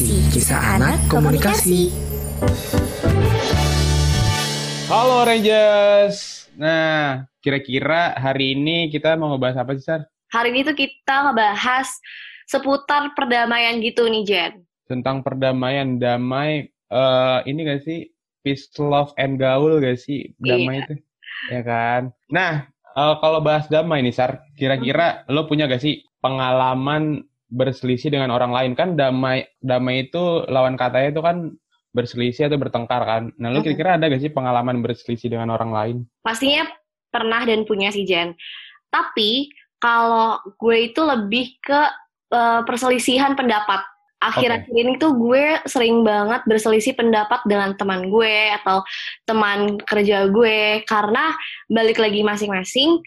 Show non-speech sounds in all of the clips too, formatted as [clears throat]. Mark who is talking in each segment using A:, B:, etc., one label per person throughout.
A: Komunikasi, kisah anak komunikasi.
B: Halo Rangers. Nah, kira-kira hari ini kita mau ngebahas apa sih, Sar?
C: Hari ini tuh kita ngebahas seputar perdamaian gitu nih, Jen.
B: Tentang perdamaian, damai, eh ini gak sih? Peace, love, and gaul gak sih? Damai
C: Iya.
B: itu. Ya kan? Nah, eh, kalau bahas damai nih, Sar, kira-kira lo punya gak sih pengalaman berselisih dengan orang lain? Kan damai damai itu lawan katanya itu kan berselisih atau bertengkar kan? Nah,
C: Mhm.
B: kira-kira ada gak sih pengalaman berselisih dengan orang lain?
C: Pastinya pernah dan punya sih, Jen. Tapi kalau gue itu lebih ke eh, perselisihan pendapat. Akhir-akhir ini tuh gue sering banget berselisih pendapat dengan teman gue atau teman kerja gue karena balik lagi masing-masing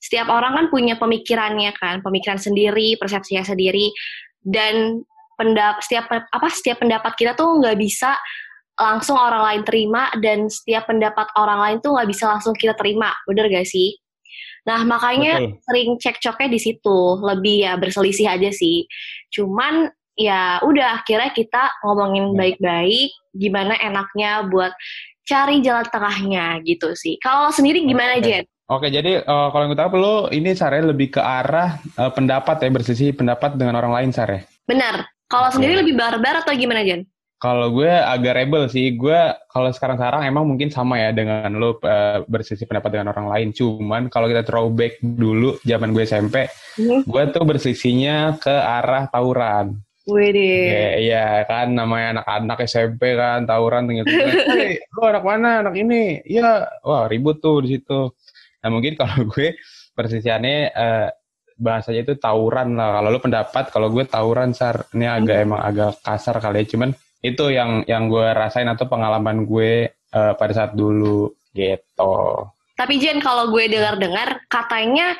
C: setiap orang kan punya pemikirannya kan, pemikiran sendiri, persepsinya sendiri dan pendap setiap apa setiap pendapat kita tuh nggak bisa langsung orang lain terima dan setiap pendapat orang lain tuh nggak bisa langsung kita terima, bener gak sih? Nah makanya
B: Betul.
C: sering cekcoknya di situ, lebih ya berselisih aja sih. Cuman ya udah akhirnya kita ngomongin
B: Ya.
C: baik-baik, gimana enaknya buat cari jalan tengahnya gitu sih. Kalau sendiri gimana
B: Oke.
C: Jen?
B: Oke, jadi eh, kalau yang gue tahu lo ini Sare lebih ke arah eh, pendapat ya berselisih pendapat dengan orang lain Sare.
C: Benar. Kalau sendiri lebih barbar atau gimana Jen?
B: Kalau gue agak rebel sih, gue kalau sekarang-sekarang emang mungkin sama ya dengan lo eh, berselisih pendapat dengan orang lain. Cuman kalau kita throwback dulu zaman gue SMP, gue tuh berselisihnya ke arah tawuran.
C: Wede.
B: Ya, iya kan namanya anak-anak SMP kan tawuran tinggal [laughs] Hei, lu anak mana? Anak ini. Iya, wah ribut tuh di situ. Nah, mungkin kalau [laughs] gue persisiannya eh, bahasanya itu tawuran lah. Kalau lu pendapat, kalau gue tawuran sar. Ini agak emang agak kasar kali ya, cuman itu yang yang gue rasain atau pengalaman gue eh, pada saat dulu gitu.
C: Tapi Jen kalau gue dengar-dengar katanya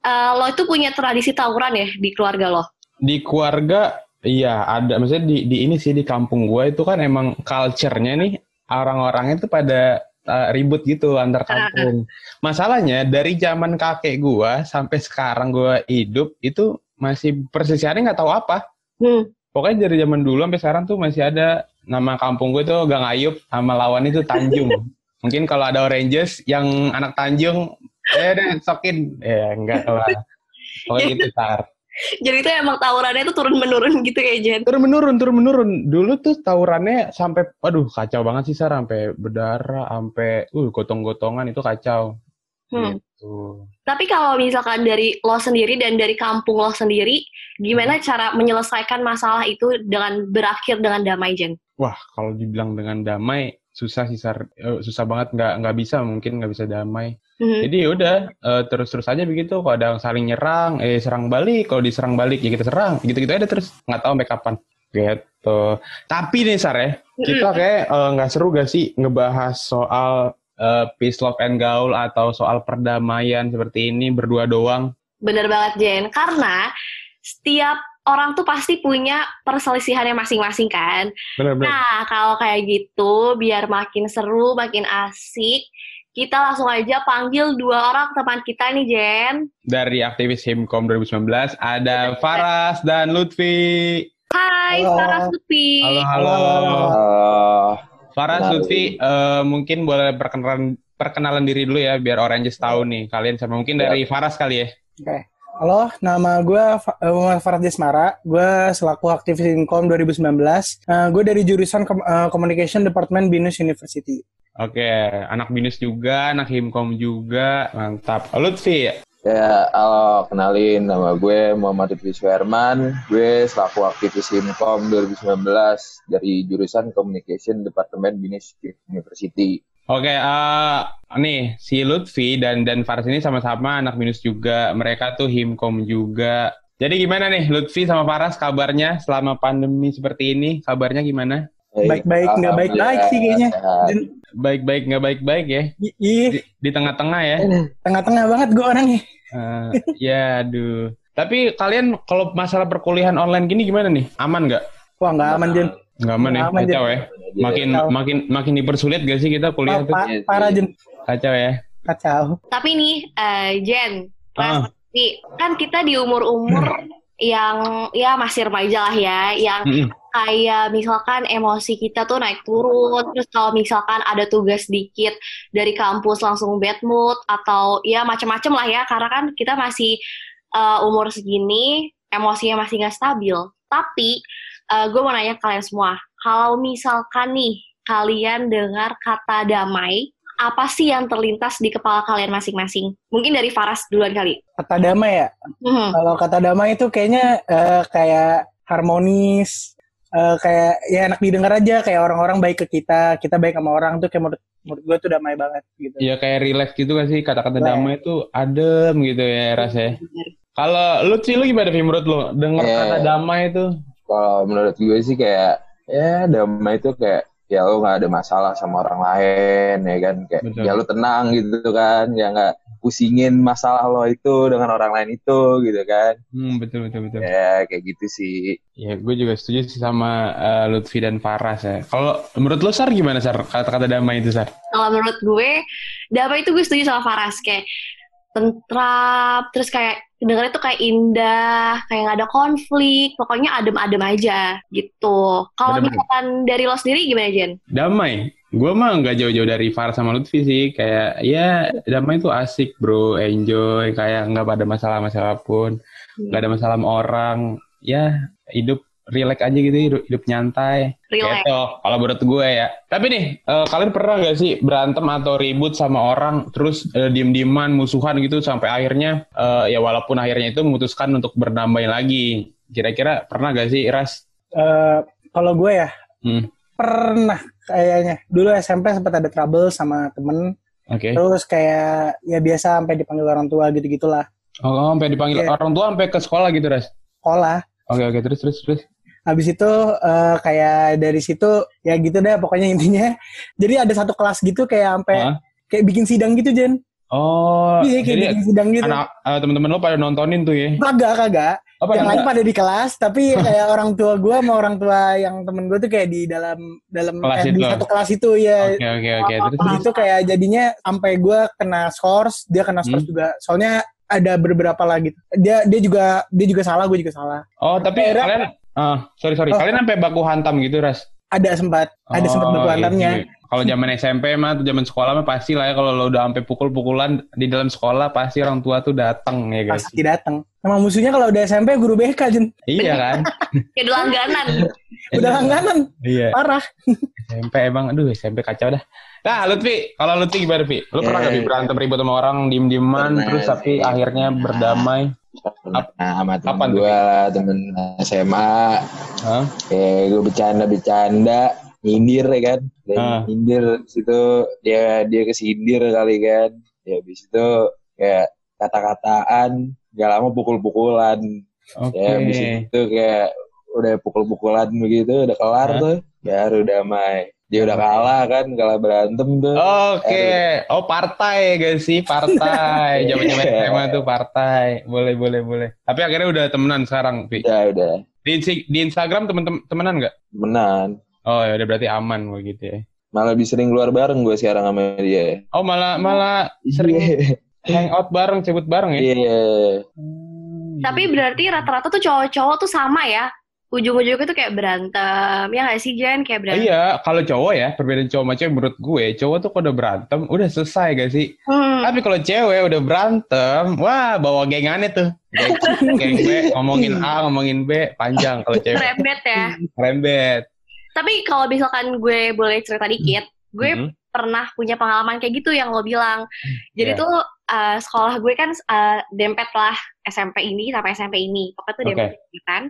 C: eh, lo itu punya tradisi tawuran ya di keluarga lo.
B: Di keluarga iya ada maksudnya di di ini sih di kampung gue itu kan emang culture-nya nih orang-orangnya tuh pada uh, ribut gitu antar kampung. Masalahnya dari zaman kakek gue sampai sekarang gue hidup itu masih persisiannya nggak tahu apa.
C: Hmm.
B: Pokoknya dari zaman dulu sampai sekarang tuh masih ada nama kampung gue tuh Gang Ayub sama lawan itu Tanjung. [laughs] Mungkin kalau ada Oranges yang anak Tanjung, eh deh sokin. Ya enggak lah. Pokoknya gitu, Tar.
C: Jadi itu emang tawurannya itu turun menurun gitu ya Jen.
B: turun menurun turun menurun dulu tuh tawurannya sampai aduh kacau banget sih Sar sampai berdarah sampai uh gotong-gotongan itu kacau.
C: Hmm.
B: gitu.
C: Tapi kalau misalkan dari lo sendiri dan dari kampung lo sendiri, gimana cara menyelesaikan masalah itu dengan berakhir dengan damai Jen?
B: wah kalau dibilang dengan damai susah sih Sar. Eh, susah banget. Nggak nggak bisa mungkin nggak bisa damai
C: Hmm.
B: jadi ya udah eh, terus-terus aja begitu. Kalau ada yang saling nyerang eh serang balik. Kalau diserang balik ya kita serang. Gitu-gitu aja terus. Nggak tahu sampai kapan. Gitu. Tapi nih Sar ya kita kayak eh, nggak seru gak sih ngebahas soal eh, peace love and gaul atau soal perdamaian seperti ini berdua doang?
C: Bener banget Jen, karena setiap orang tuh pasti punya perselisihannya masing-masing kan.
B: bener-bener
C: Nah, kalau kayak gitu, biar makin seru, makin asik, kita langsung aja panggil dua orang teman kita nih, Jen.
B: dari aktivis Himkom 2019 ada Faras dan Lutfi
C: Hai,
D: Halo.
C: Sarah Suti.
B: halo halo
D: Eh,
B: Faras
D: Halo.
B: Lutfi eh, mungkin boleh perkenalan perkenalan diri dulu ya biar Oranges tahu nih kalian sama mungkin dari Faras kali ya
D: Oke. Halo, nama gue eh, Muhammad Farad Desmara. Gue selaku aktivis Inkom 2019. Eh, gue dari jurusan Kom- eh, Communication Department Binus University.
B: Oke, anak binus juga, anak himkom juga, mantap. Lutfi,
E: Ya, halo, kenalin nama gue Muhammad Lutfi Suherman. Gue selaku aktivis Himkom 2019 dari jurusan Communication Departemen Binus University.
B: Oke, eh nih si Lutfi dan dan Faras ini sama-sama anak binus juga. Mereka tuh himkom juga. Jadi gimana nih Lutfi sama Faras kabarnya selama pandemi seperti ini? Kabarnya gimana?
D: Baik-baik, nggak baik-baik sih kayaknya.
B: Baik-baik nggak baik-baik ya? Di, di tengah-tengah ya?
D: tengah-tengah banget gue orangnya.
B: Eh, ya, aduh. Tapi kalian kalau masalah perkuliahan online gini gimana nih? Aman nggak?
D: Wah, nggak aman, Jen.
B: Nggak aman ya? Kacau ya? Makin
D: Kacau.
B: makin makin dipersulit gak sih kita kuliah tuh?
D: Pa-
E: Iya sih.
D: parah, Jen.
B: Kacau ya?
D: Kacau.
C: Tapi nih, eh, Jen,
B: Ah.
C: Kan kita di umur-umur [clears throat] yang ya masih remaja lah ya, yang kayak misalkan emosi kita tuh naik turun, terus kalau misalkan ada tugas dikit dari kampus langsung bad mood atau ya macam-macam lah ya, karena kan kita masih uh, umur segini, emosinya masih nggak stabil. Tapi uh, gue mau nanya ke kalian semua, kalau misalkan nih kalian dengar kata damai, apa sih yang terlintas di kepala kalian masing-masing? Mungkin dari Faras duluan kali.
D: Kata damai ya?
C: Hmm.
D: Kalau kata damai itu kayaknya uh, kayak harmonis, uh, kayak ya enak didengar aja kayak orang-orang baik ke kita kita baik sama orang tuh kayak menurut menurut gue tuh damai banget gitu
B: Iya kayak relax gitu kan sih kata-kata
D: Relax.
B: damai itu adem gitu ya rasanya. Kalau lu sih lu gimana sih menurut lu dengar
E: Iya.
B: kata damai itu?
E: Kalau menurut gue sih kayak ya damai itu kayak ya lu nggak ada masalah sama orang lain ya kan kayak
B: Betul.
E: ya lu tenang gitu kan ya nggak pusingin masalah lo itu dengan orang lain itu gitu kan
B: Hmm betul betul betul.
E: ya kayak gitu sih
B: Ya gue juga setuju sih sama eh, Lutfi dan Faras ya. Kalau menurut lu Sar gimana Sar kata-kata damai itu Sar?
C: Kalau menurut gue, damai itu gue setuju sama Faras kayak tentrap, terus kayak dengarnya tuh kayak indah, kayak nggak ada konflik, pokoknya adem-adem aja gitu. Kalau misalkan dari lo sendiri gimana Jen?
B: Damai. Gue mah nggak jauh-jauh dari Faras sama Lutfi sih. Kayak ya damai itu asik bro, enjoy. Kayak nggak ada masalah-masalah pun. Nggak ada masalah sama orang. Ya hidup relax aja gitu, hidup, hidup nyantai.
C: Relax.
B: Gitu, kalau menurut gue ya. Tapi nih, eh, kalian pernah gak sih berantem atau ribut sama orang, terus eh, diem-dieman, musuhan gitu, sampai akhirnya, eh, ya walaupun akhirnya itu memutuskan untuk berdamai lagi. Kira-kira pernah gak sih, Ras?
D: Eh, kalau gue ya
B: Hmm,
D: pernah kayaknya dulu SMP sempat ada trouble sama temen
B: Oke.
D: terus kayak ya biasa sampai dipanggil orang tua gitu gitulah
B: Oh, sampai dipanggil
D: Iya.
B: orang tua sampai ke sekolah gitu, Ras?
D: sekolah
B: Oke, oke, terus, terus, terus.
D: Habis itu eh, kayak dari situ ya gitu deh pokoknya intinya. [laughs] Jadi ada satu kelas gitu kayak sampai
B: Hah?
D: kayak bikin sidang gitu Jen.
B: Oh,
D: iya kayak
B: jadi
D: bikin sidang gitu.
B: anak eh, teman-teman lo pada nontonin tuh ya?
D: kagak kagak.
B: Apa
D: yang lain pada di kelas tapi [laughs] kayak orang tua gue sama orang tua yang temen gue tuh kayak di dalam dalam
B: Kelas
D: eh, di satu kelas itu ya
B: Oke, oke, oke. Terus,
D: itu kayak jadinya sampai gue kena scores dia kena scores
B: Hmm.
D: juga. Soalnya ada beberapa lagi dia dia juga dia juga salah gue juga salah.
B: Oh, tapi
D: Akhirnya-
B: kalian, ah, sorry, sorry.
D: Oh.
B: Kalian sampai baku hantam gitu, Ras?
D: ada sempat ada sempat
B: Oh,
D: baku
B: iya
D: hantamnya
B: sih. Kalau zaman SMP mah, atau zaman sekolah mah pasti lah ya kalau lo udah sampai pukul-pukulan di dalam sekolah pasti orang tua tuh datang ya guys.
D: pasti datang sama musuhnya kalau udah SMP guru BK Jen
B: Iya kan? [laughs]
C: Kayak langganan.
D: udah langganan
B: Iya.
D: parah
B: SMP emang, aduh SMP kacau dah. Nah, Lutfi, kalau Lutfi gimana, Lutfi? Lu pernah
E: Eh.
B: gak Fi, berantem ribut sama orang, diem-dieman, terus tapi akhirnya berdamai?
E: Nah, sama temen gue temen SMA
B: Hah?
E: kayak gue bercanda-bercanda nyindir ya kan dan
B: Ah.
E: nyindir situ dia dia kesindir kali kan ya habis itu kayak kata-kataan gak lama pukul-pukulan
B: Oke.
E: ya habis itu kayak udah pukul-pukulan begitu udah kelar
B: Hah?
E: tuh baru damai dia udah kalah kan kalah berantem tuh
B: Oke, oh partai guys sih partai, [laughs] zaman-zaman SMA tuh partai, boleh boleh boleh. Tapi akhirnya udah temenan sekarang, Pi.
E: udah udah
B: Di, di Instagram temen-temen temenan nggak?
E: menan
B: Oh ya udah berarti aman begitu ya.
E: malah lebih sering keluar bareng gue sekarang sama dia
B: Oh malah malah sering hangout bareng, cabut bareng ya?
E: iya
B: Hmm,
C: Tapi berarti rata-rata tuh cowok-cowok tuh sama ya. Ujung-ujungnya tuh kayak berantem. Ya nggak sih Jen? Kayak berantem.
B: Iya, kalau cowok ya, perbedaan cowok cewek menurut gue, cowok tuh kalau udah berantem, udah selesai gak sih?
C: Hmm.
B: Tapi kalau cewek udah berantem, wah bawa gengannya tuh. Geng, [laughs] geng B, ngomongin A, ngomongin B, panjang kalau cewek.
C: Rembet ya.
B: Rembet.
C: Tapi kalau misalkan gue boleh cerita dikit, gue
B: Mhm.
C: pernah punya pengalaman kayak gitu yang lo bilang. Jadi
B: Iya.
C: tuh uh, sekolah gue kan uh, dempet lah SMP ini sampai SMP ini. Pokoknya tuh
B: Oke.
C: dempet kan.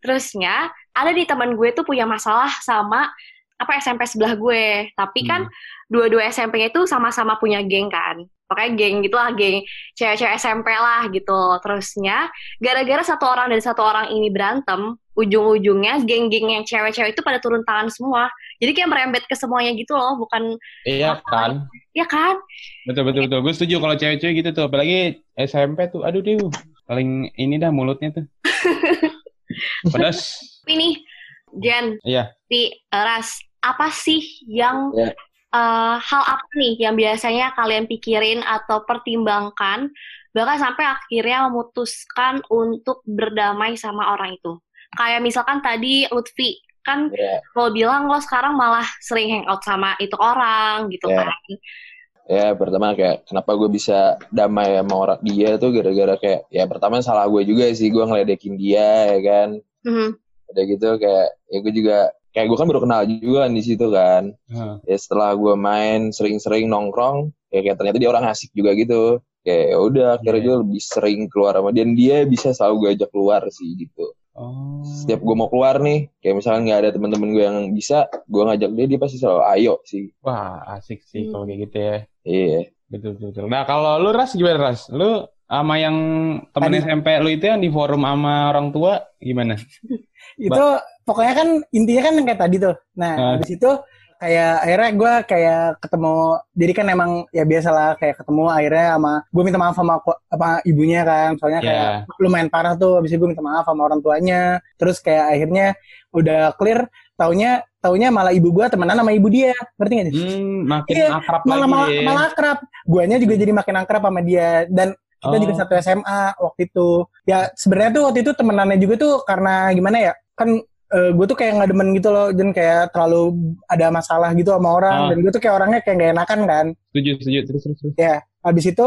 C: Terusnya ada di teman gue tuh punya masalah sama apa SMP sebelah gue. Tapi kan
B: Hmm.
C: dua-dua SMP-nya itu sama-sama punya geng kan. Pokoknya geng gitu lah, geng cewek-cewek SMP lah gitu. Terusnya gara-gara satu orang dan satu orang ini berantem, ujung-ujungnya geng-geng yang cewek-cewek itu pada turun tangan semua. Jadi kayak merembet ke semuanya gitu loh, bukan
B: Iya kan?
C: ya kan?
B: Betul betul betul. Gue setuju kalau cewek-cewek gitu tuh, apalagi SMP tuh, aduh deh, paling ini dah mulutnya tuh. [laughs] Pedas.
C: Tapi nih, Jen,
B: Iya.
C: di Ras, apa sih yang
E: Ya.
C: eh, hal apa nih yang biasanya kalian pikirin atau pertimbangkan bahkan sampai akhirnya memutuskan untuk berdamai sama orang itu? Kayak misalkan tadi Lutfi, kan
E: ya
C: lo bilang lo sekarang malah sering hangout sama itu orang gitu
E: Ya.
C: kan.
E: Ya pertama kayak kenapa gue bisa damai sama orang dia tuh gara-gara kayak ya pertama salah gue juga sih gue ngeledekin dia ya kan
C: Mhm.
E: udah gitu kayak ya gue juga kayak gue kan baru kenal juga kan di situ kan
B: Heeh.
E: ya setelah gue main sering-sering nongkrong ya kayak ternyata dia orang asik juga gitu kayak ya udah akhirnya
B: Iya.
E: gue lebih sering keluar sama dia dan dia bisa selalu gue ajak keluar sih gitu
B: Oh.
E: setiap gue mau keluar nih kayak misalnya nggak ada teman-teman gue yang bisa gue ngajak dia dia pasti selalu ayo sih
B: Wah, asik sih
C: Hmm.
B: kalau kayak gitu ya.
E: Iya
B: Betul, betul, betul. Nah, kalau lu Ras gimana, Ras? Lu sama yang temen. SMP lu itu yang di forum sama orang tua gimana? [laughs]
D: itu pokoknya kan intinya kan kayak tadi tuh nah
B: Ah.
D: habis itu kayak akhirnya gue kayak ketemu jadi kan emang ya biasalah kayak ketemu akhirnya sama gue minta maaf sama apa ibunya kan soalnya kayak
B: Ya,
D: lumayan parah tuh habis itu gue minta maaf sama orang tuanya terus kayak akhirnya udah clear taunya taunya malah ibu gue temenan sama ibu dia. Ngerti gak sih?
B: Hmm, makin
D: Iya,
B: akrab
D: malah
B: lagi.
D: malah,
B: ya.
D: malah akrab. Guanya juga jadi makin akrab sama dia. Dan kita
B: Oh.
D: juga satu SMA waktu itu. Ya sebenarnya tuh waktu itu temenannya juga tuh karena gimana ya kan gue tuh kayak nggak demen gitu loh. Dan kayak terlalu ada masalah gitu sama orang.
B: Ah.
D: dan gue tuh kayak orangnya kayak gak enakan kan.
B: Setuju, setuju. Terus, terus, terus.
D: habis itu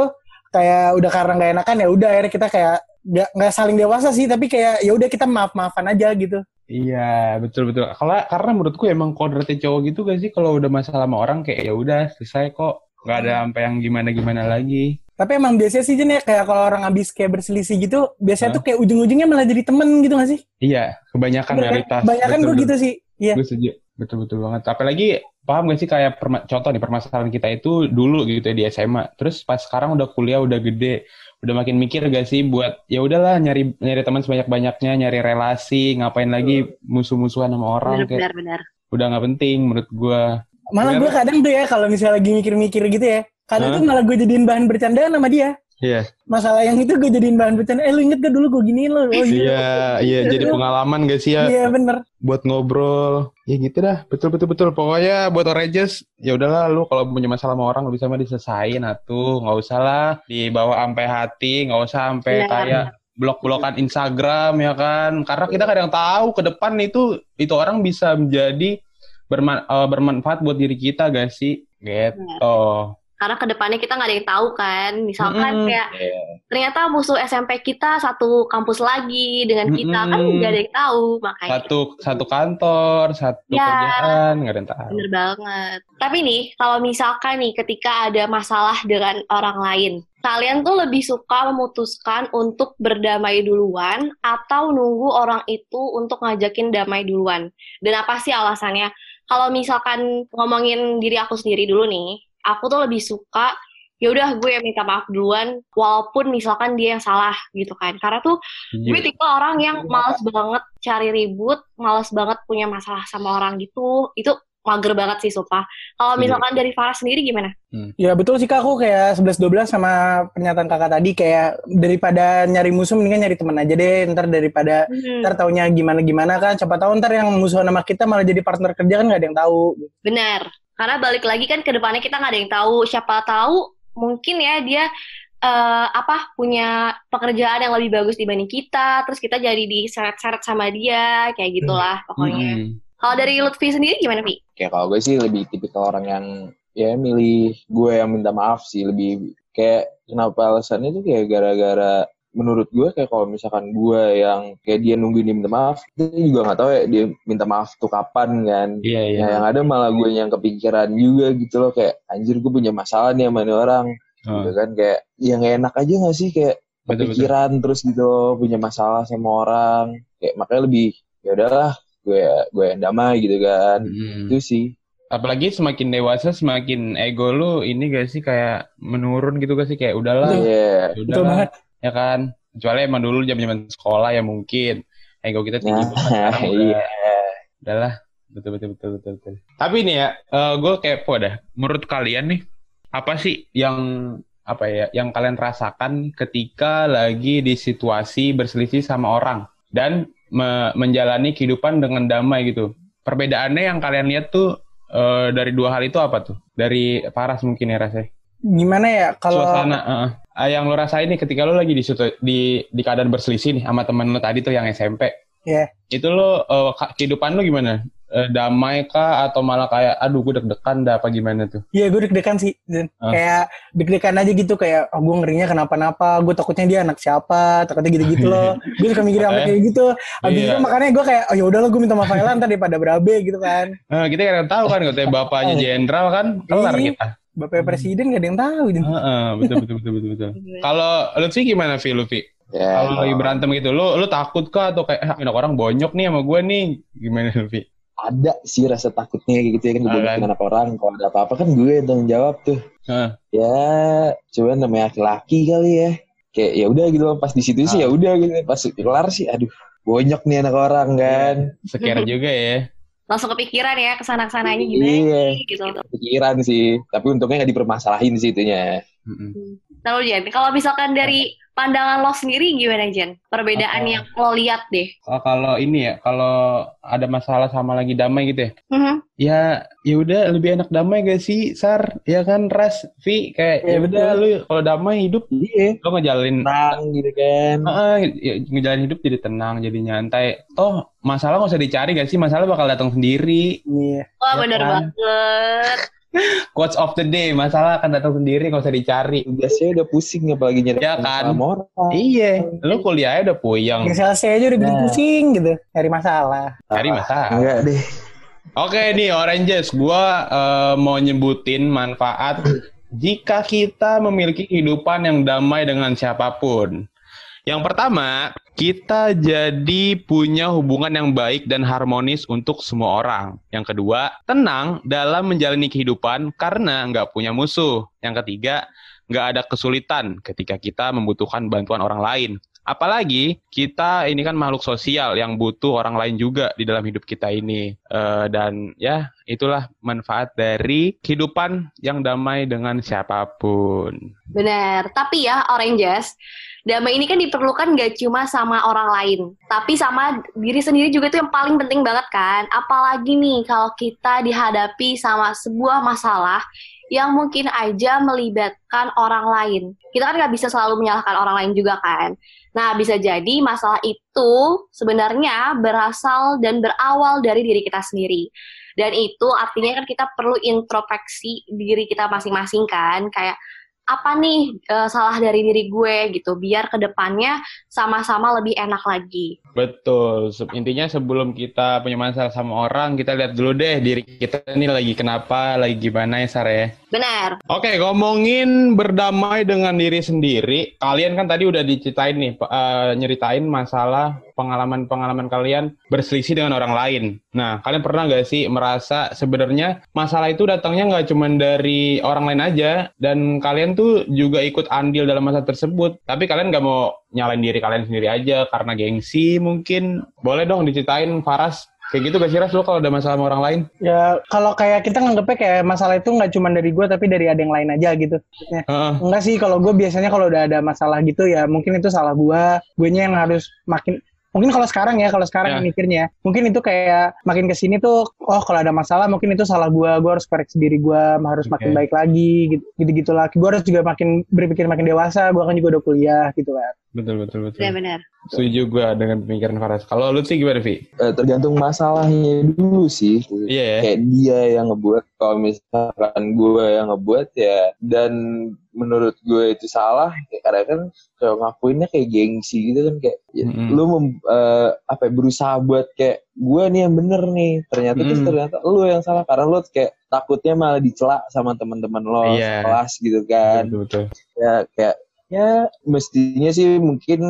D: kayak udah karena gak enakan ya udah akhirnya kita kayak nggak nggak saling dewasa sih. Tapi kayak ya udah kita maaf maafan aja gitu
B: Iya, betul, betul. Kalau karena menurutku emang kodratnya cowok gitu gak sih kalau udah masalah sama orang kayak ya udah selesai kok. Gak ada sampai yang gimana-gimana lagi.
D: tapi emang biasanya sih Jen ya kayak kalau orang habis kayak berselisih gitu biasanya
B: Hah?
D: tuh kayak ujung-ujungnya malah jadi temen gitu gak sih
B: Iya, kebanyakan
D: Bener kan?
B: realitas.
D: Kebanyakan
B: Betul,
D: gue
B: betul.
D: gitu sih. Iya.
B: Gue setuju. Betul-betul banget. Apalagi paham gak sih kayak perma- contoh nih permasalahan kita itu dulu gitu ya di SMA. Terus pas sekarang udah kuliah udah gede, udah makin mikir gak sih buat ya udahlah nyari nyari teman sebanyak-banyaknya, nyari relasi, ngapain lagi musuh-musuhan sama orang kayak
C: Benar, benar.
B: udah nggak penting menurut gua.
D: Malah gue kadang tuh ya kalau misalnya lagi mikir-mikir gitu ya, kadang
B: Hah?
D: tuh malah gue jadiin bahan bercandaan sama dia.
B: Iya.
D: Masalah yang itu gue jadiin bahan bercanda. Eh lu inget gak dulu gue giniin lo? Oh
B: Iya, iya jadi pengalaman gak sih ya
D: Iya bener.
B: buat ngobrol. Ya gitu dah. Betul betul betul. Pokoknya buat Oranges ya udahlah lu kalau punya masalah sama orang lu bisa mah diselesain atuh, nggak usah lah dibawa sampai hati, nggak usah sampai
C: Benar.
B: kayak blok-blokan Instagram ya kan. Karena kita kadang tahu ke depan itu itu orang bisa menjadi berma- eh, bermanfaat buat diri kita gak sih? Gitu.
C: Karena ke depannya kita nggak ada yang tahu kan. Misalkan
B: Mm-mm.
C: kayak
E: Iya.
C: ternyata musuh SMP kita satu kampus lagi dengan kita kan
B: Mm-mm.
C: nggak ada yang tahu makanya.
B: Satu satu kantor, satu
C: Ya.
B: kerjaan, nggak ada yang tahu.
C: Bener banget. Tapi nih, kalau misalkan nih ketika ada masalah dengan orang lain, kalian tuh lebih suka memutuskan untuk berdamai duluan atau nunggu orang itu untuk ngajakin damai duluan? Dan apa sih alasannya? Kalau misalkan ngomongin diri aku sendiri dulu nih, aku tuh lebih suka ya udah gue yang minta maaf duluan walaupun misalkan dia yang salah gitu kan karena tuh
B: Setuju.
C: gue tipe orang yang males banget cari ribut, males banget punya masalah sama orang gitu. Itu mager banget sih, sumpah. Kalau
B: Setuju.
C: misalkan dari Farah sendiri gimana?
D: Ya betul sih kak, aku kayak 11-12 sama pernyataan kakak tadi kayak daripada nyari musuh mendingan nyari teman aja deh. Ntar daripada
C: Hmm,
D: ntar taunya gimana-gimana kan. Siapa tahu ntar yang musuh sama kita malah jadi partner kerja kan gak ada yang tahu.
C: benar. Karena balik lagi kan ke depannya kita nggak ada yang tahu. Siapa tahu mungkin ya dia eh, apa punya pekerjaan yang lebih bagus dibanding kita, terus kita jadi diseret-seret sama dia, kayak gitulah pokoknya.
B: Mm-mm.
C: Kalau dari Lutfi sendiri gimana, Pi?
E: kayak kalau gue sih lebih tipikal orang yang ya milih gue yang minta maaf sih lebih kayak kenapa alasannya tuh kayak gara-gara menurut gue kayak kalau misalkan gue yang kayak dia nungguin dia minta maaf dia juga nggak tahu ya dia minta maaf tuh kapan kan.
B: Iya, iya.
E: Nah, yang ada malah gue yang kepikiran juga gitu loh kayak anjir gue punya masalah nih sama ini orang.
B: Oh,
E: gitu kan kayak yang gak enak aja gak sih? Kayak
B: betul, betul.
E: kepikiran terus gitu loh, punya masalah sama orang. Kayak makanya lebih ya udahlah gue gue yang damai gitu kan.
B: Mm-mm.
E: itu sih.
B: Apalagi semakin dewasa semakin ego lu ini gak sih kayak menurun gitu gak sih? Kayak udahlah,
D: Betul
B: udahlah. Ya kan. Kecuali emang dulu zaman-zaman sekolah ya mungkin ego kita tinggi
E: Nah,
B: banget. Sekarang [laughs] udah,
E: iya.
B: udahlah, betul betul betul betul betul. Tapi nih ya, gue kepo dah. Menurut kalian nih, apa sih yang apa ya, yang kalian rasakan ketika lagi di situasi berselisih sama orang dan me- menjalani kehidupan dengan damai gitu. Perbedaannya yang kalian lihat tuh eh, dari dua hal itu apa tuh? Dari Paras mungkin ya rasanya.
D: Gimana ya kalau
B: Suasana. Ah, yang lo rasain nih ketika lo lagi di, situ- di di keadaan berselisih nih sama temen lo tadi tuh yang SMP.
D: Iya.
B: Itu lo eh, ka- kehidupan lo gimana? Eh, damai kah atau malah kayak aduh gue deg-degan dah apa gimana tuh?
D: Iya gue deg-degan sih. Dan
B: Ah.
D: Kayak deg-degan aja gitu kayak oh, gue ngerinya kenapa-napa. Gue takutnya dia anak siapa. Takutnya gitu-gitu loh. [laughs] gue suka mikir sampai kayak gitu. Abis
B: Iya.
D: itu makanya gue kayak oh ya udahlah gue minta maaf ntar daripada berabe gitu kan.
B: Nah, kita kan tahu kan katanya bapaknya [laughs] jenderal kan kelar
D: Iya.
B: kita.
D: Bapak presiden gak ada yang tahu.
B: Heeh, betul betul betul betul betul. [laughs] Kalau Lutfi gimana Vi Lutfi?
E: Ya,
B: Kalau lagi berantem gitu, lu lu takut kah atau kayak ah, ini orang bonyok nih sama gue nih? Gimana Lutfi?
E: ada sih rasa takutnya kayak gitu ya kan gue
B: kan.
E: anak orang kalau ada apa-apa kan gue yang tanggung jawab tuh
B: Heeh.
E: ya cuman namanya laki-laki kali ya kayak ya udah gitu pas di situ sih
B: Ah.
E: ya udah gitu pas kelar sih aduh bonyok nih anak orang kan
B: Sekira juga ya.
C: Langsung kepikiran ya ke sana ke sananya gimana
E: Iya.
C: sih gitu.
E: pikiran sih tapi untungnya nggak dipermasalahin sih itunya
B: Mm-mm.
C: Lalu Jen, kalau misalkan dari pandangan lo sendiri gimana Jen? Perbedaan yang lo lihat deh.
B: Oh, kalau ini ya, kalau ada masalah sama lagi damai gitu ya.
C: Mhm.
B: Ya, ya udah lebih enak damai gak sih, Sar? Ya kan, Ras, Vi, kayak ya udah lu kalau damai hidup
E: iya
B: lo ngejalin
E: tenang gitu kan
B: Heeh, ya, ngejalin hidup jadi tenang, jadi nyantai. Toh masalah nggak usah dicari gak sih? Masalah bakal datang sendiri.
D: Iya.
C: Wah
B: Ya
C: bener
B: kan?
C: banget.
B: Quotes of the day, masalah akan datang sendiri, nggak usah dicari.
E: tugasnya udah pusing apalagi nyari
B: Ya kan?
E: orang
B: Iya, lu kuliahnya udah puyeng.
D: Yang selesai aja udah bikin
E: Nah.
D: pusing gitu. Cari masalah.
B: Cari masalah.
E: enggak deh
B: Oke nih Oranges, gua eh, mau nyebutin manfaat jika kita memiliki kehidupan yang damai dengan siapa pun. Yang pertama, kita jadi punya hubungan yang baik dan harmonis untuk semua orang. Yang kedua, tenang dalam menjalani kehidupan karena nggak punya musuh. Yang ketiga, nggak ada kesulitan ketika kita membutuhkan bantuan orang lain. Apalagi kita ini kan makhluk sosial yang butuh orang lain juga di dalam hidup kita ini. Eh, dan ya itulah manfaat dari kehidupan yang damai dengan siapa pun.
C: Bener. Tapi ya Oranges, damai ini kan diperlukan gak cuma sama orang lain, tapi sama diri sendiri juga tuh yang paling penting banget kan. Apalagi nih kalau kita dihadapi sama sebuah masalah yang mungkin aja melibatkan orang lain. Kita kan nggak bisa selalu menyalahkan orang lain juga kan. Nah, bisa jadi masalah itu sebenarnya berasal dan berawal dari diri kita sendiri. Dan itu artinya kan kita perlu introspeksi diri kita masing-masing kan. Kayak apa nih eh, salah dari diri gue gitu biar ke depannya sama-sama lebih enak lagi.
B: Betul. Intinya sebelum kita punya masalah sama orang, kita lihat dulu deh diri kita ini lagi kenapa, lagi gimana ya Sar ya.
C: Benar.
B: Oke, ngomongin berdamai dengan diri sendiri. Kalian kan tadi udah diceritain nih, eh, nyeritain masalah pengalaman-pengalaman kalian berselisih dengan orang lain. Nah, kalian pernah nggak sih merasa sebenarnya masalah itu datangnya nggak cuma dari orang lain aja, dan kalian tuh juga ikut andil dalam masalah tersebut. Tapi kalian nggak mau nyalain diri kalian sendiri aja karena gengsi mungkin. Boleh dong diceritain, Faras. Kayak gitu gak sih, Ras, lo kalau ada masalah sama orang lain?
D: Ya kalau kayak kita nganggepnya kayak masalah itu nggak cuma dari gue tapi dari ada yang lain aja gitu. Maksudnya,
B: Heeh.
D: Enggak sih kalau gue biasanya kalau udah ada masalah gitu ya mungkin itu salah gue. Gue yang harus makin mungkin kalau sekarang ya kalau sekarang
B: Ya.
D: yang mikirnya mungkin itu kayak makin ke sini tuh oh kalau ada masalah mungkin itu salah gue gue harus koreksi diri gue harus makin
B: Oke.
D: baik lagi gitu gitu gitulah gue harus juga makin berpikir makin dewasa gue kan juga udah kuliah gitu kan
B: Betul, betul, betul.
C: Benar-benar.
B: Setuju gue dengan pemikiran Faras. Kalau lu sih gimana, Vi?
E: Eh, tergantung masalahnya dulu sih
B: Iya ya.
E: kayak dia yang ngebuat kalau misalkan gue yang ngebuat ya dan menurut gue itu salah ya kadang kan kayak ngakuinnya kayak gengsi gitu kan kayak ya,
B: Mm-mm.
E: lu mem- eh, apa ya, berusaha buat kayak gue nih yang bener nih ternyata terus
B: Mm.
E: ternyata lu yang salah karena lu kayak takutnya malah dicela sama teman-teman lo
B: Iya.
E: kelas gitu kan
B: Betul, betul.
E: ya kayak ya mestinya sih mungkin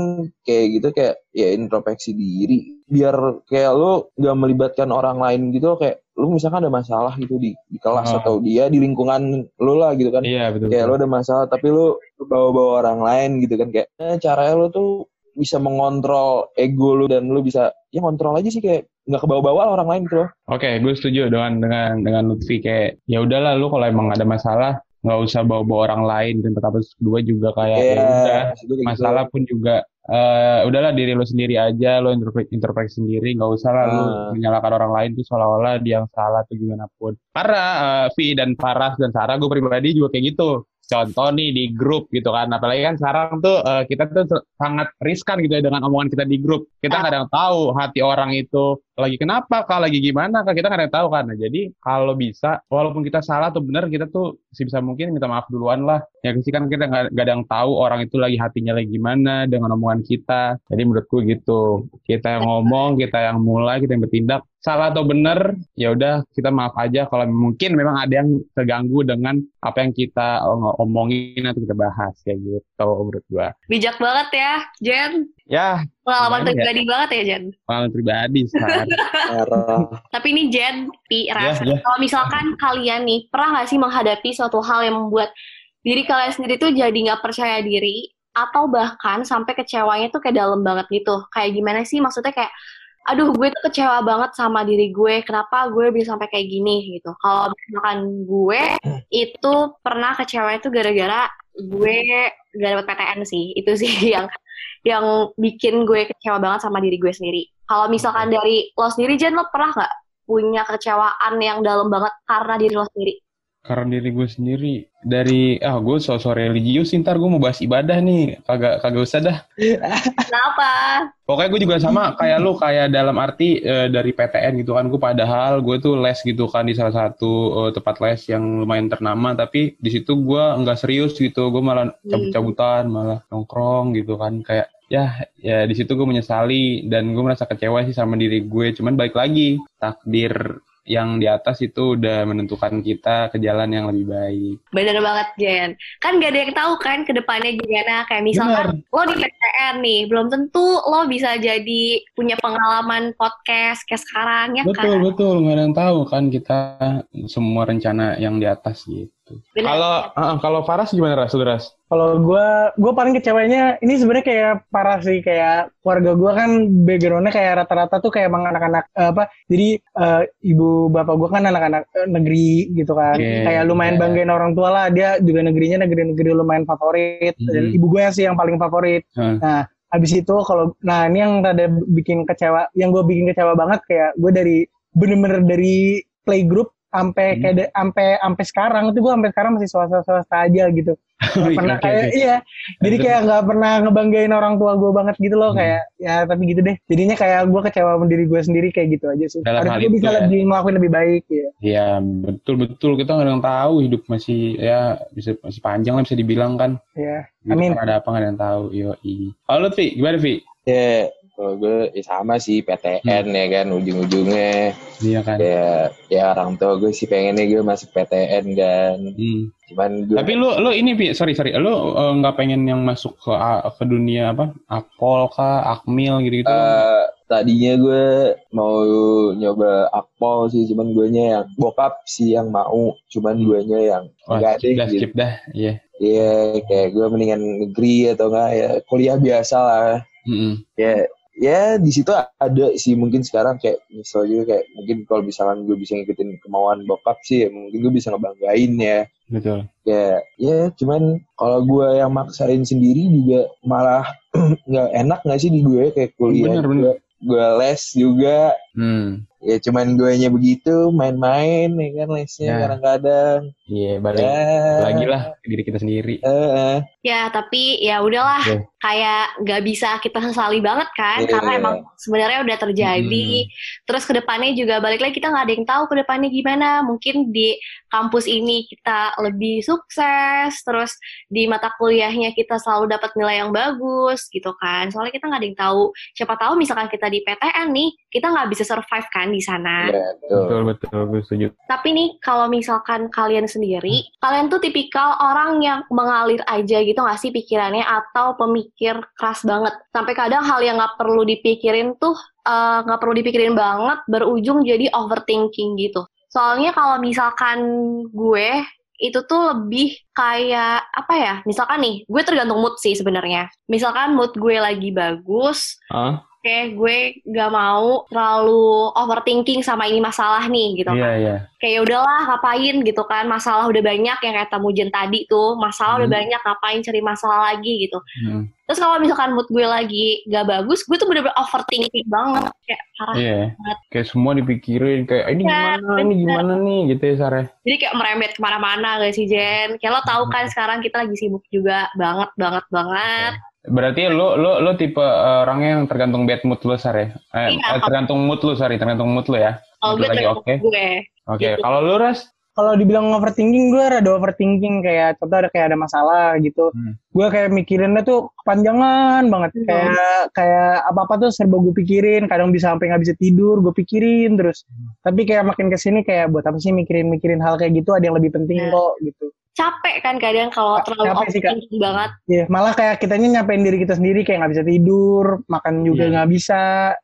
E: kayak gitu kayak ya introspeksi diri biar kayak lu nggak melibatkan orang lain gitu kayak lu misalkan ada masalah gitu di di kelas
B: Oh.
E: atau dia di lingkungan lu lah gitu kan
B: Iya, betul.
E: kayak lu ada masalah tapi lu bawa-bawa orang lain gitu kan kayak eh, caranya lu tuh bisa mengontrol ego lu dan lu bisa ya kontrol aja sih kayak nggak kebawa-bawa orang lain gitu loh
B: Oke, gue setuju dengan dengan dengan Lutfi kayak ya udahlah lu kalau emang ada masalah nggak usah bawa-bawa orang lain dan tetap kedua juga kayak ya udah
E: maksud gue kayak gitu.
B: masalah pun juga eh udahlah diri lu sendiri aja lu introspek- introspeksi sendiri nggak usah lah lu
E: Ah.
B: menyalahkan orang lain tuh seolah-olah dia yang salah atau gimana pun karena eh, Vi dan Faras dan Sarah gue pribadi juga kayak gitu contoh nih di grup gitu kan. Apalagi kan sekarang tuh uh, kita tuh sangat riskan gitu ya dengan omongan kita di grup. Kita nggak ada yang tahu hati orang itu lagi kenapa kak lagi gimana kak kita nggak ada yang tahu kan. Nah, jadi kalau bisa walaupun kita salah atau benar kita tuh sebisa mungkin minta maaf duluan lah. Ya sih kan kita nggak ada yang tahu orang itu lagi hatinya lagi gimana dengan omongan kita. Jadi menurutku gitu. Kita yang ngomong kita yang mulai kita yang bertindak salah atau benar ya udah kita maaf aja kalau mungkin memang ada yang terganggu dengan apa yang kita omongin atau kita bahas kayak gitu menurut gua.
C: Bijak banget ya Jen.
B: Ya.
C: Pengalaman pribadi ya? banget ya Jen?
B: Pengalaman pribadi [laughs]
C: tapi ini Jen Pi Ras ya, ya. kalau misalkan kalian nih pernah nggak sih menghadapi suatu hal yang membuat diri kalian sendiri tuh jadi nggak percaya diri atau bahkan sampai kecewanya tuh kayak dalam banget gitu? Kayak gimana sih? Maksudnya kayak aduh gue tuh kecewa banget sama diri gue. Kenapa gue bisa sampai kayak gini gitu. Kalau misalkan gue itu pernah kecewa itu gara-gara gue gak dapet PTN sih. Itu sih [laughs] yang yang bikin gue kecewa banget sama diri gue sendiri. Kalau misalkan dari lo sendiri Jen lo pernah nggak punya kecewaan yang dalam banget karena diri lo sendiri
B: karena diri gue sendiri dari ah gue sosok religius ntar gue mau bahas ibadah nih. Kagak kagak usah dah.
C: Kenapa?
B: Pokoknya gue juga sama kayak lu kayak dalam arti e, dari PTN gitu kan gue padahal gue tuh les gitu kan di salah satu e, tempat les yang lumayan ternama tapi di situ gue nggak serius gitu. Gue malah hmm. cabut-cabutan malah nongkrong gitu kan. Kayak ya ya di situ gue menyesali dan gue merasa kecewa sih sama diri gue cuman balik lagi takdir yang di atas itu udah menentukan kita ke jalan yang lebih baik.
C: Bener banget Jen. Kan gak ada yang tahu kan ke depannya gimana. Kayak misalkan Bener. lo di PTN nih, belum tentu lo bisa jadi punya pengalaman podcast kayak sekarang ya
B: betul,
C: kan.
B: Betul, betul. Gak ada yang tahu kan kita semua rencana yang di atas gitu. Kalau uh, kalau Faras gimana Ras? Ras?
D: Kalau gue, gue paling kecewanya ini sebenarnya kayak parah sih kayak keluarga gue kan backgroundnya kayak rata-rata tuh kayak emang anak-anak uh, apa? Jadi uh, ibu bapak gue kan anak-anak uh, negeri gitu kan, okay, kayak lumayan yeah. banggain orang tua lah. Dia juga negerinya negeri-negeri lumayan favorit mm -hmm. dan ibu gue sih yang paling favorit. Hmm. Nah habis itu kalau nah ini yang rada bikin kecewa, yang gue bikin kecewa banget kayak gue dari bener-bener dari playgroup sampai hmm. kayak sampai sampai sekarang itu gue sampai sekarang masih swasta swasta aja gitu. [laughs] Gak pernah kayak iya. Jadi kayak nggak pernah ngebanggain orang tua gue banget gitu loh hmm. kayak ya tapi gitu deh. Jadinya kayak gue kecewa sama diri gue sendiri kayak gitu aja sih. Dalam harusnya bisa ya. lebih ngelakuin lebih baik ya
B: iya betul betul kita nggak ada yang tahu hidup masih ya bisa masih panjang lah bisa dibilang kan.
D: Iya.
B: Amin. ada apa nggak ada yang tahu. Yo i halo Vi gimana Vi
E: ya kalau gue ya sama sih PTN hmm. ya kan ujung-ujungnya.
B: Iya kan.
E: Ya, ya orang tua gue sih pengennya gue masuk PTN kan. Hmm.
B: Cuman gue. Tapi lu lu ini bi sorry sorry lu eh, nggak uh, pengen yang masuk ke ke dunia apa akpol kah akmil gitu gitu?
E: Uh, tadinya gue mau nyoba akpol sih cuman gue nya yang bokap sih yang mau cuman hmm. gue nya yang
B: enggak deh dah, gitu. dah iya
E: iya yeah, kayak gue mendingan negeri atau enggak ya kuliah biasa lah mm -hmm. ya ya di situ ada sih mungkin sekarang kayak misal juga kayak mungkin kalau misalkan gue bisa ngikutin kemauan bokap sih ya mungkin gue bisa ngebanggain ya.
B: Betul.
E: Ya ya cuman kalau gue yang maksain sendiri juga malah [clears throat] nggak enak nggak sih di gue kayak kuliah bener, bener. gue les juga. Hmm. Ya cuman gue nya begitu main-main ya kan lesnya ya.
B: Iya yeah, balik ya. lagi lah diri kita sendiri uh, uh.
C: ya tapi ya udahlah yeah. kayak nggak bisa kita sesali banget kan yeah. karena emang sebenarnya udah terjadi hmm. terus ke depannya juga balik lagi kita nggak ada yang tahu ke depannya gimana mungkin di kampus ini kita lebih sukses terus di mata kuliahnya kita selalu dapat nilai yang bagus gitu kan soalnya kita nggak ada yang tahu siapa tahu misalkan kita di PTN nih kita nggak bisa survive kan di sana.
B: Ya, betul. betul betul setuju.
C: Tapi nih kalau misalkan kalian sendiri, hmm. kalian tuh tipikal orang yang mengalir aja gitu nggak sih pikirannya atau pemikir keras banget. Sampai kadang hal yang nggak perlu dipikirin tuh eh, nggak uh, perlu dipikirin banget berujung jadi overthinking gitu. Soalnya kalau misalkan gue itu tuh lebih kayak apa ya? Misalkan nih, gue tergantung mood sih sebenarnya. Misalkan mood gue lagi bagus, uh? Oke, gue gak mau terlalu overthinking sama ini masalah nih gitu
B: Iya,
C: kan.
B: iya.
C: Kayak ya udahlah ngapain gitu kan. Masalah udah banyak yang kayak Tamujen tadi tuh. Masalah udah
B: Hmm.
C: banyak ngapain cari masalah lagi gitu.
B: Hmm.
C: Terus kalau misalkan mood gue lagi gak bagus, gue tuh bener-bener overthinking banget. Kayak parah.
B: Iya.
C: banget.
B: Kayak semua dipikirin kayak ini
C: Iya,
B: gimana, ini
C: bener.
B: gimana nih gitu ya Sare.
C: Jadi kayak merembet ke mana-mana gak sih Jen? Kayak lo tahu kan sekarang kita lagi sibuk juga banget, banget, banget.
B: Berarti lo lo lo tipe eh, orangnya yang tergantung bad mood lo Sare. Eh,
C: Iya.
B: eh, tergantung mood lo, sorry, tergantung mood lo ya.
C: Kalau
B: Mood
C: gue
B: lo lagi oke.
C: gue.
B: Oke,
C: Gitu.
B: kalau lu Ras?
D: Kalau dibilang overthinking, gue rada overthinking kayak contoh ada kayak ada masalah gitu.
B: Hmm.
D: Gue kayak mikirinnya tuh kepanjangan banget.
C: Hmm.
D: Kayak kayak apa apa tuh serba gue pikirin. Kadang bisa sampai nggak bisa tidur, gue pikirin terus.
B: Hmm.
D: Tapi kayak makin ke sini kayak buat apa sih mikirin-mikirin hal kayak gitu? Ada yang lebih penting
C: Iya.
D: kok gitu.
C: Capek kan kadang kalau terlalu
D: capek sih, Kak.
C: overthinking banget.
D: Iya, malah kayak kitanya nyampein diri kita sendiri kayak nggak bisa tidur, makan juga
B: Iya.
D: nggak bisa,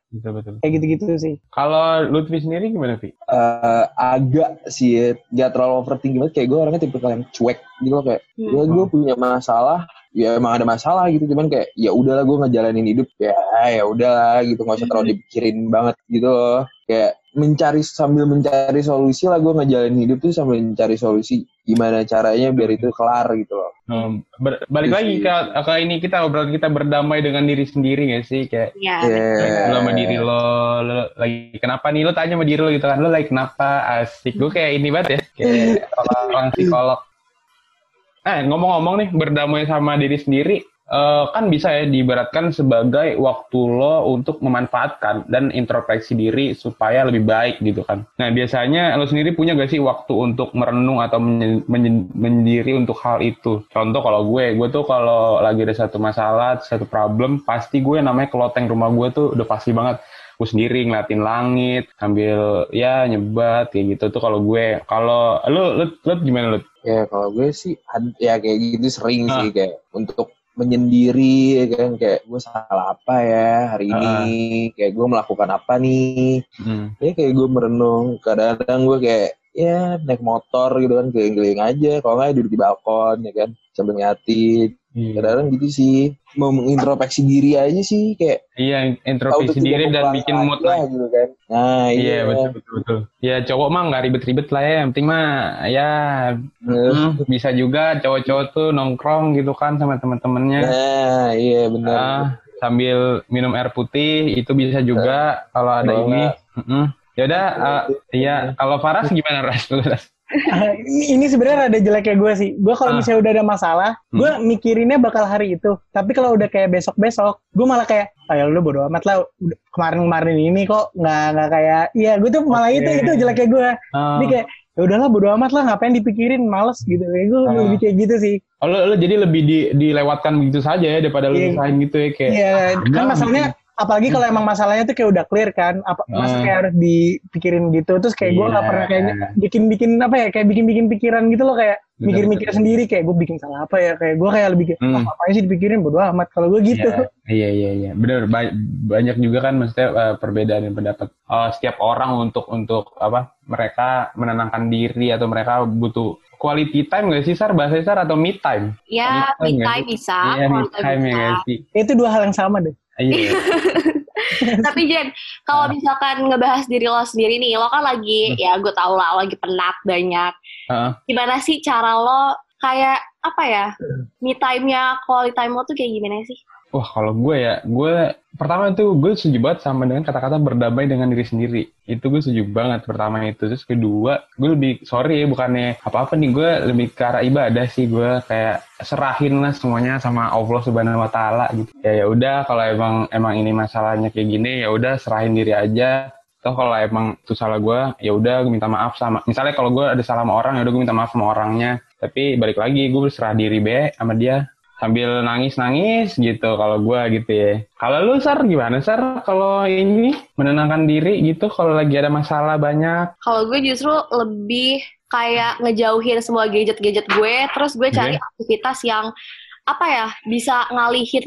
B: Betul betul.
D: kayak gitu-gitu sih.
B: Kalau Lutfi sendiri gimana, Vi?
E: Eh, agak sih ya, gak terlalu overthinking banget kayak gue orangnya tipe yang cuek gitu loh kayak
C: Hmm.
E: ya gue punya masalah ya emang ada masalah gitu cuman kayak ya udahlah gue ngejalanin hidup ya ya udahlah gitu nggak usah terlalu dipikirin banget gitu loh kayak mencari sambil mencari solusi lah gue ngejalanin hidup tuh sambil mencari solusi gimana caranya biar itu kelar gitu loh
B: Um, ber- balik
E: Iya
B: lagi
E: sih.
B: ke, ke ini kita obrolan kita berdamai dengan diri sendiri gak sih kayak
C: Iya.
E: Iya.
B: lo sama diri lo, lo lagi kenapa nih lo tanya sama diri lo gitu kan lo lagi kenapa asik gue kayak ini banget ya kayak [laughs] orang psikolog eh ngomong-ngomong nih berdamai sama diri sendiri eh, kan bisa ya diibaratkan sebagai waktu lo untuk memanfaatkan dan introspeksi diri supaya lebih baik gitu kan. Nah biasanya lo sendiri punya gak sih waktu untuk merenung atau menye- menye- menyendiri untuk hal itu? Contoh kalau gue gue tuh kalau lagi ada satu masalah satu problem pasti gue namanya keloteng rumah gue tuh udah pasti banget. Gue sendiri ngeliatin langit sambil ya nyebat kayak gitu tuh kalau gue. Kalau lu lu lu gimana lu
E: ya kalau gue sih ya kayak gitu sering
B: Ah.
E: sih kayak untuk menyendiri ya kan kayak gue salah apa ya hari
B: Ah.
E: ini kayak gue melakukan apa nih
B: Hmm.
E: ya kayak gue merenung kadang-kadang gue kayak ya naik motor gitu kan keliling-keliling aja kalau nggak duduk di balkon ya kan sambil ngeliatin
B: Iya.
E: kadang-kadang gitu sih mau mengintrospeksi diri aja sih kayak
B: Iya, introspeksi diri dan bikin mood lah.
E: gitu kan nah
B: Iya,
E: iya,
B: betul betul betul. Ya cowok mah nggak ribet-ribet lah ya, yang penting mah ya hmm, bisa juga cowok-cowok tuh nongkrong gitu kan sama teman-temannya.
E: nah iya benar
B: Ah, sambil minum air putih itu bisa juga kalau ada ini. Ya udah, ah, iya. Kalau Faras gimana Ras? [laughs]
D: Ini ini sebenarnya ada jeleknya gue sih. Gue kalau
B: Ah.
D: misalnya udah ada masalah,
B: Hmm.
D: gue mikirinnya bakal hari itu. Tapi kalau udah kayak besok-besok, gue malah kayak, ayo lu bodo amat lah. Kemarin-kemarin ini kok nggak nggak kayak, iya gue tuh malah
B: Oke.
D: itu itu jeleknya gue.
B: Ah.
D: Ini kayak, ya udahlah bodo amat lah, ngapain dipikirin, males gitu. Kayak gue
B: Ah.
D: lebih kayak gitu sih.
B: Oh, lu, lu jadi lebih di, dilewatkan begitu saja ya daripada lu
D: Iya.
B: gitu ya kayak.
D: Iya,
B: ah,
D: kan masalahnya apalagi kalau emang masalahnya tuh kayak udah clear kan, apa masa
B: Ah.
D: kayak harus dipikirin gitu. Terus kayak gue nggak
B: Iya.
D: pernah kayak bikin-bikin apa ya, kayak bikin-bikin pikiran gitu loh kayak
B: Bener,
D: mikir-mikir
B: bener.
D: sendiri kayak gue bikin salah apa ya, kayak gue kayak lebih kayak
B: Hmm.
D: "Ah, ngapain sih dipikirin bodo amat kalau gue gitu.
B: Iya, iya, iya, iya. Bener, ba- banyak juga kan maksudnya eh, perbedaan pendapat. Eh, setiap orang untuk untuk apa? Mereka menenangkan diri atau mereka butuh quality time nggak sih Sar bahasa Sar atau me time?
C: Ya,
B: Me time
C: me time bisa.
B: Iya, me
C: quality
B: time ya nggak sih?
D: Itu dua hal yang sama deh.
B: Iya. [laughs]
C: Tapi Jen, kalau misalkan ngebahas diri lo sendiri nih, lo kan lagi,
B: Hmm.
C: ya gue tau lah, lagi penat banyak.
B: Heeh.
C: Gimana sih cara lo kayak apa ya, me time-nya, quality time lo tuh kayak gimana sih?
B: Wah, kalau gue ya, gue pertama itu gue setuju banget sama dengan kata-kata berdamai dengan diri sendiri. Itu gue setuju banget pertama itu. Terus kedua, gue lebih sorry ya bukannya apa-apa nih, gue lebih ke arah ibadah sih. Gue kayak serahin lah semuanya sama Allah Subhanahu Wa Taala gitu. Ya ya udah, kalau emang emang ini masalahnya kayak gini, ya udah serahin diri aja. Toh kalau emang itu salah gue, ya udah gue minta maaf sama. Misalnya kalau gue ada salah sama orang, ya udah gue minta maaf sama orangnya. Tapi balik lagi, gue berserah diri be sama dia sambil nangis-nangis gitu kalau gua gitu ya. Kalau lu Sar gimana Sar kalau ini menenangkan diri gitu kalau lagi ada masalah banyak?
C: Kalau gue justru lebih kayak ngejauhin semua gadget-gadget gue, terus gue cari
B: Oke.
C: aktivitas yang apa ya bisa ngalihin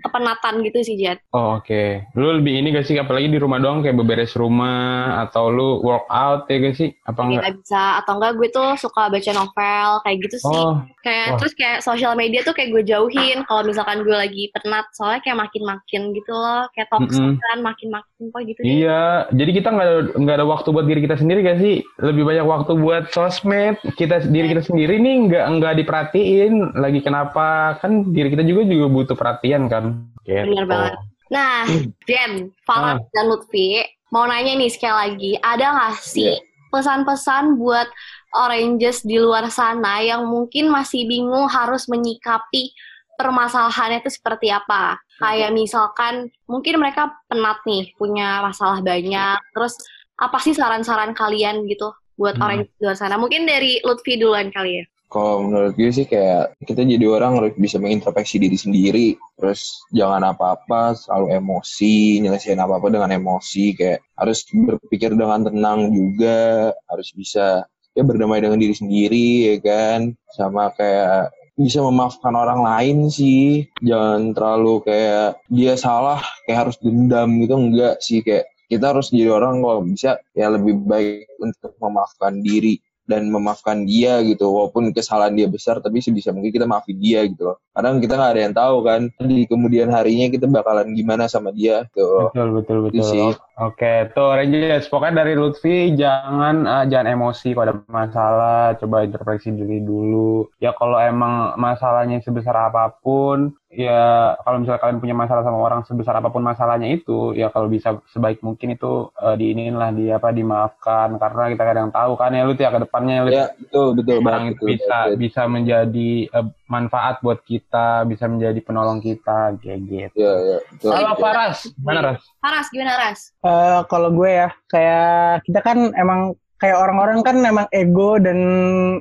C: kepenatan gitu sih Jet.
B: Oh oke. Lu lebih ini gak sih apalagi di rumah doang kayak beberes rumah atau lu workout ya gak sih? Apa enggak?
C: Kayak bisa atau enggak gue tuh suka baca novel kayak gitu sih.
B: Oh,
C: kayak
B: wah.
C: terus kayak sosial media tuh kayak gue jauhin kalau misalkan gue lagi penat soalnya kayak makin-makin gitu loh kayak toxic
B: Mm-mm.
C: kan makin-makin kok gitu deh.
B: Iya, jadi kita nggak ada nggak ada waktu buat diri kita sendiri gak sih? Lebih banyak waktu buat sosmed. Kita diri kita sendiri nih nggak nggak diperhatiin. Lagi kenapa? Kan diri kita juga juga butuh perhatian kan. Gitu.
C: Bener banget. Nah, Jen, Farah
B: Ah.
C: dan Lutfi, mau nanya nih sekali lagi, ada nggak sih pesan-pesan buat Oranges di luar sana yang mungkin masih bingung harus menyikapi permasalahannya itu seperti apa? Kayak misalkan mungkin mereka penat nih, punya masalah banyak, terus apa sih saran-saran kalian gitu buat
B: Hmm.
C: Oranges di luar sana? Mungkin dari Lutfi duluan kali ya.
E: Kalau menurut gue sih kayak kita jadi orang harus bisa mengintrospeksi diri sendiri. Terus jangan apa-apa selalu emosi, nyelesain apa-apa dengan emosi. Kayak harus berpikir dengan tenang juga, harus bisa ya berdamai dengan diri sendiri ya kan. Sama kayak bisa memaafkan orang lain sih. Jangan terlalu kayak dia salah kayak harus dendam gitu enggak sih kayak kita harus jadi orang kalau bisa ya lebih baik untuk memaafkan diri dan memaafkan dia gitu walaupun kesalahan dia besar tapi sebisa mungkin kita maafin dia gitu loh kadang kita nggak ada yang tahu kan di kemudian harinya kita bakalan gimana sama dia gitu loh.
B: Betul betul betul.
E: sih.
B: Oke, tuh Rangers. Pokoknya dari Lutfi jangan eh, jangan emosi kalau ada masalah, coba introspeksi diri dulu. Ya kalau emang masalahnya sebesar apa pun, ya kalau misalnya kalian punya masalah sama orang sebesar apa pun masalahnya itu, ya kalau bisa sebaik mungkin itu eh, diinin lah di apa dimaafkan karena kita kadang tahu kan ya Lut ya ke depannya Lut.
E: ya betul betul
B: orang
E: banget
B: itu
E: betul,
B: bisa
E: betul.
B: bisa menjadi eh, manfaat buat kita, bisa menjadi penolong kita kayak gitu.
E: ya ya betul,
B: Halo
E: betul.
B: Faras, mana Ras?
C: Paras, gimana Ras?
D: Eh, kalau gue ya kayak kita kan emang kayak orang-orang kan emang ego dan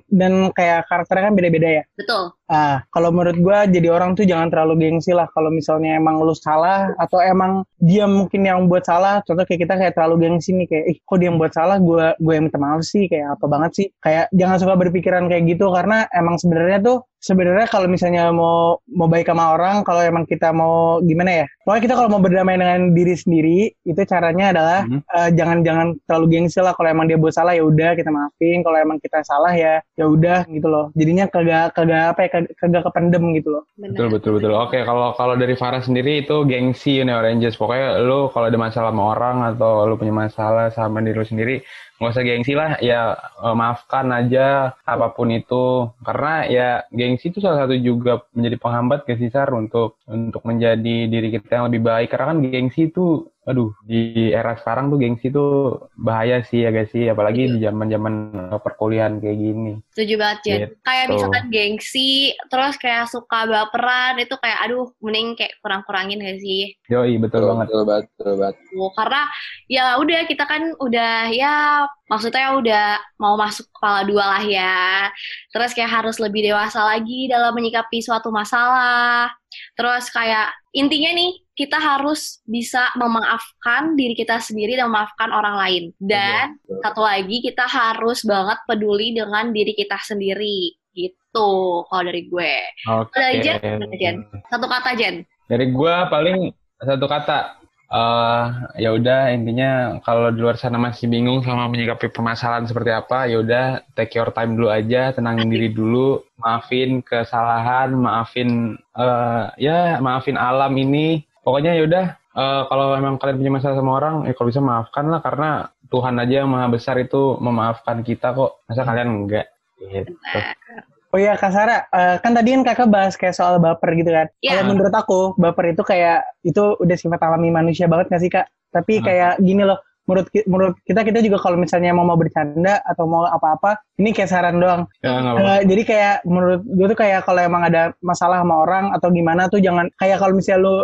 D: dan kayak karakternya kan beda-beda ya.
C: Betul.
D: Ah, kalau menurut gue jadi orang tuh jangan terlalu gengsi lah kalau misalnya emang lu salah atau emang dia mungkin yang buat salah. Contoh kayak kita kayak terlalu gengsi nih kayak, ih kok dia yang buat salah, gue gue yang minta maaf sih kayak apa banget sih. Kayak jangan suka berpikiran kayak gitu karena emang sebenarnya tuh sebenarnya kalau misalnya mau mau baik sama orang, kalau emang kita mau gimana ya? Pokoknya kita kalau mau berdamai dengan diri sendiri itu caranya adalah
B: Mhm.
D: eh, jangan jangan terlalu gengsi lah kalau emang dia buat salah ya udah kita maafin kalau emang kita salah ya ya udah gitu loh jadinya kagak kagak apa ya kagak, kagak kependem gitu loh.
B: Betul betul betul. Oke, kalau kalau dari Farah sendiri itu gengsi Neo Rangers. Pokoknya lu kalau ada masalah sama orang atau lu punya masalah sama diri lu sendiri, nggak usah gengsi lah. Ya eh, maafkan aja apa pun itu. Karena ya gengsi itu salah satu juga menjadi penghambat ke Sar untuk untuk menjadi diri kita yang lebih baik. Karena kan gengsi itu aduh di era sekarang tuh gengsi tuh bahaya sih ya guys sih apalagi di zaman zaman perkuliahan kayak gini
C: Setuju banget, Jen.
B: Gitu.
C: Kayak misalkan gengsi, terus kayak suka baperan, itu kayak aduh, mending kayak kurang-kurangin gak sih?
B: yoi betul
E: betul
B: banget
E: betul banget betul banget
C: Tuh, Karena ya udah kita kan udah ya maksudnya udah mau masuk kepala dua lah ya. Terus kayak harus lebih dewasa lagi dalam menyikapi suatu masalah. Terus kayak intinya nih kita harus bisa memaafkan diri kita sendiri dan memaafkan orang lain. Dan
E: Betul.
C: satu lagi kita harus banget peduli dengan diri kita sendiri gitu kalau dari gue
B: oke
C: Dari Jen, Jen? satu kata Jen
B: Dari gua paling satu kata. eh ya udah intinya kalau di luar sana masih bingung sama menyikapi permasalahan seperti apa, ya udah take your time dulu aja, tenangin diri dulu, maafin kesalahan, maafin eh ya maafin alam ini. Pokoknya ya udah eh, kalau memang kalian punya masalah sama orang, ya kalau bisa maafkan lah karena Tuhan aja yang maha besar itu memaafkan kita kok. Masa kalian enggak? Gitu.
D: oh iya Kak Sarah eh, kan tadi kan kakak bahas kayak soal baper gitu kan
C: Iya.
D: kalau menurut aku baper itu kayak itu udah sifat alami manusia banget gak sih kak tapi
B: Hmm.
D: kayak gini loh menurut menurut kita kita juga kalau misalnya mau mau bercanda atau mau apa-apa ini kayak saran doang.
B: Ya.
D: Eh, jadi kayak menurut gue tuh kayak kalau emang ada masalah sama orang atau gimana tuh jangan kayak kalau misalnya lu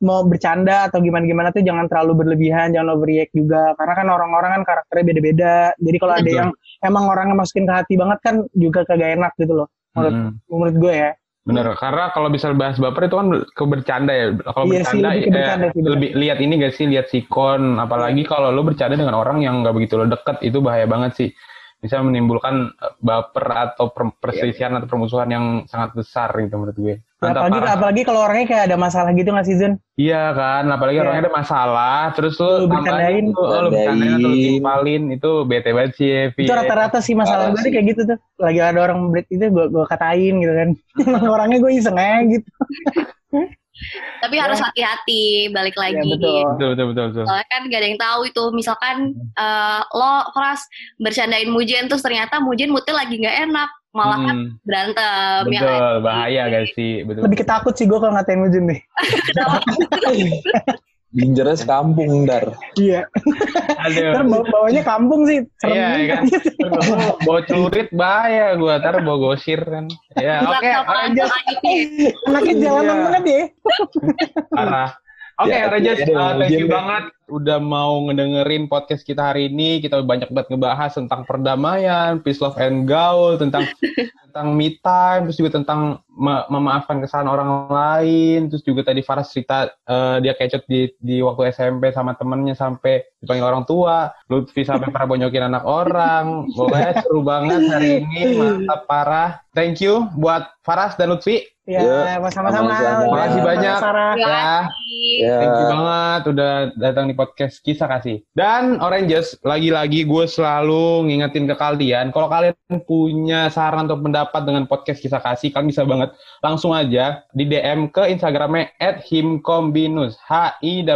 D: mau bercanda atau gimana gimana tuh jangan terlalu berlebihan jangan overreact juga. Karena kan orang-orang kan karakternya beda-beda. Jadi kalau ada yang emang orangnya masukin ke hati banget kan juga kagak enak gitu loh menurut
B: Mm-mm.
D: menurut gue ya
B: Bener, karena kalau bisa bahas baper itu kan ke bercanda ya. Kalau
D: Iya sih,
B: bercanda,
D: lebih ke bercanda
B: eh,
D: sih, bener.
B: lebih lihat ini gak sih, lihat sikon. Apalagi kalau lo bercanda dengan orang yang nggak begitu lo deket, itu bahaya banget sih. Bisa menimbulkan eh, baper atau per- perselisihan atau permusuhan yang sangat besar gitu menurut gue.
D: Ya,
B: Antara
D: apalagi apalagi kalau orangnya kayak ada masalah gitu nggak sih Zun?
B: Iya kan, apalagi
D: Iya.
B: orangnya ada masalah, terus lu
D: Lu bercandain.
B: tuh, lu bercandain atau lu timpalin, itu bete banget sih, Evi.
D: Itu rata-rata sih masalah gue
E: sih.
D: kayak gitu tuh. Lagi ada orang break itu gue gue katain gitu kan. [laughs] orangnya gue iseng aja gitu. [laughs]
C: Tapi harus hati-hati balik
D: Ya
C: lagi.
D: betul.
B: Betul, betul, betul, betul.
C: Soalnya kan gak ada yang tahu itu. Misalkan eh, lo keras bercandain Mujen terus ternyata Mujen moodnya lagi nggak enak, malah kan
B: Hmm,
C: berantem ya.
B: betul,
C: kan?
B: bahaya guys sih, betul.
D: Lebih ketakut sih gue kalau ngatain Ujun nih. [laughs] [laughs]
E: Ginjernya sekampung dar.
D: Iya.
B: Aduh.
D: Ntar bawa bawanya kampung sih. Serem
B: Iya, iya kan.
D: juga.
B: Bawa celurit bahaya gua, ntar bawa gosir kan. Ya, oke.
D: Anaknya jalanan
B: Iya.
D: banget ya.
B: parah. Oke,
E: Ya,
B: Oranges,
E: ya, ya,
B: uh, thank you
E: ya.
B: banget udah mau ngedengerin podcast kita hari ini. Kita banyak banget ngebahas tentang perdamaian, peace, love, and gaul, tentang [laughs] tentang me time, terus juga tentang me- memaafkan kesalahan orang lain, terus juga tadi Faras cerita eh, dia kecot di di waktu SMP sama temennya sampai dipanggil orang tua, Lutfi sampai [laughs] pernah bonyokin anak orang, pokoknya seru banget hari ini, mantap parah. Thank you buat Faras dan Lutfi.
D: Ya,
E: Ya,
D: sama-sama.
E: sama-sama.
B: Makasih banyak.
C: Terima
B: Ya.
C: kasih.
E: Ya.
B: Thank you banget udah datang di podcast Kisah Kasih. Dan Oranges, lagi-lagi gue selalu ngingetin ke kalian, kalau kalian punya saran atau pendapat dengan podcast Kisah Kasih, kalian bisa banget langsung aja di DM ke Instagramnya at himkombinus. H-I-M-M-C-O-M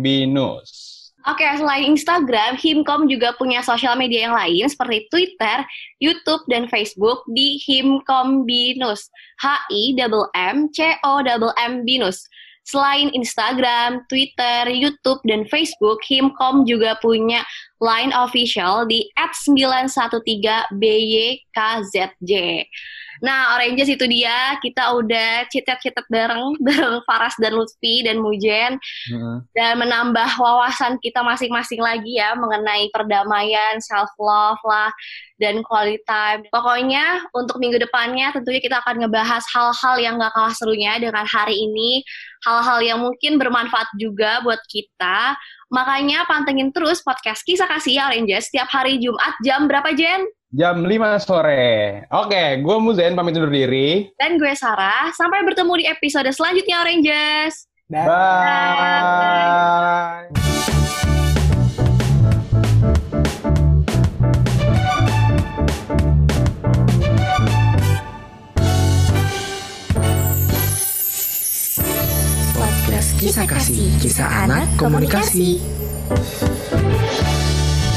B: binus.
C: Oke, selain Instagram, Himkom juga punya sosial media yang lain seperti Twitter, YouTube, dan Facebook di Himkom Binus. H-I-M-M-C-O-M Binus. Selain Instagram, Twitter, YouTube, dan Facebook, Himkom juga punya line official di @913BYKZJ. Nah, Oranges itu dia. Kita udah citet-citet bareng [laughs] bareng Faras dan Lutfi dan Mujen dan menambah wawasan kita masing-masing lagi ya mengenai perdamaian, self love lah dan quality time. Pokoknya untuk minggu depannya tentunya kita akan ngebahas hal-hal yang gak kalah serunya dengan hari ini, hal-hal yang mungkin bermanfaat juga buat kita. Makanya pantengin terus podcast Kisah Kasih Oranges setiap hari Jumat jam berapa Jen?
B: Jam 5 sore. Oke, gue Muzen pamit undur diri.
C: Dan gue Sarah. Sampai bertemu di episode selanjutnya Oranges.
D: Dah.
B: Bye.
A: Podcast Kisah Kasih, kisah anak komunikasi.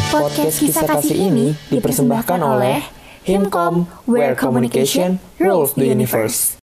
F: Podcast kisah kasih ini dipersembahkan oleh Himkom, where communication rules the universe.